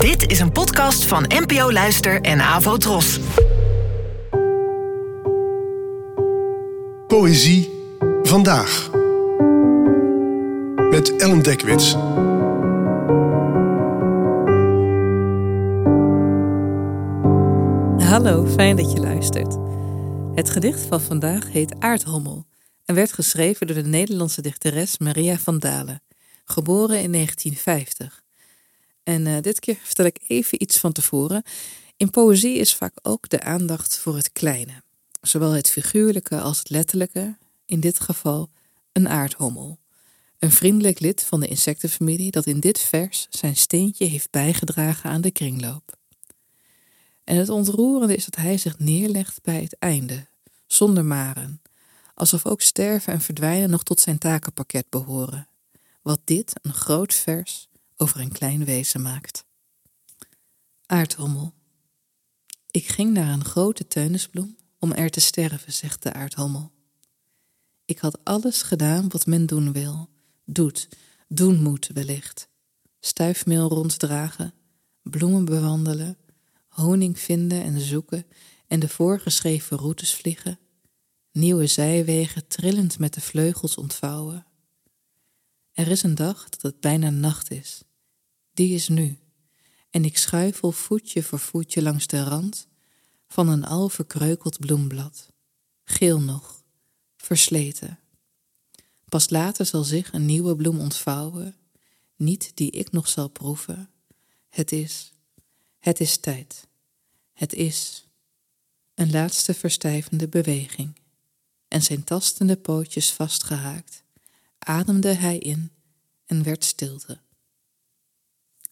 Dit is een podcast van NPO Luister en Avo Tros. Poëzie vandaag. Met Ellen Dekwits. Hallo, fijn dat je luistert. Het gedicht van vandaag heet Aardhommel en werd geschreven door de Nederlandse dichteres Maria van Dalen, geboren in 1950. En uh, dit keer vertel ik even iets van tevoren. In poëzie is vaak ook de aandacht voor het kleine, zowel het figuurlijke als het letterlijke, in dit geval een aardhommel. Een vriendelijk lid van de insectenfamilie dat in dit vers zijn steentje heeft bijgedragen aan de kringloop. En het ontroerende is dat hij zich neerlegt bij het einde, zonder maren, alsof ook sterven en verdwijnen nog tot zijn takenpakket behoren, wat dit een groot vers over een klein wezen maakt. Aardhommel. Ik ging naar een grote teunisbloem om er te sterven, zegt de aardhommel. Ik had alles gedaan wat men doen wil, doet, doen moet wellicht. Stuifmeel ronddragen, bloemen bewandelen, honing vinden en zoeken en de voorgeschreven routes vliegen, nieuwe zijwegen trillend met de vleugels ontvouwen. Er is een dag dat het bijna nacht is. Die is nu. En ik schuifel voetje voor voetje langs de rand van een al verkreukeld bloemblad. Geel nog, versleten. Pas later zal zich een nieuwe bloem ontvouwen, niet die ik nog zal proeven. Het is, het is tijd. Het is een laatste verstijvende beweging. En zijn tastende pootjes vastgehaakt, ademde hij in en werd stilte.